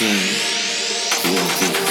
Yeah. your.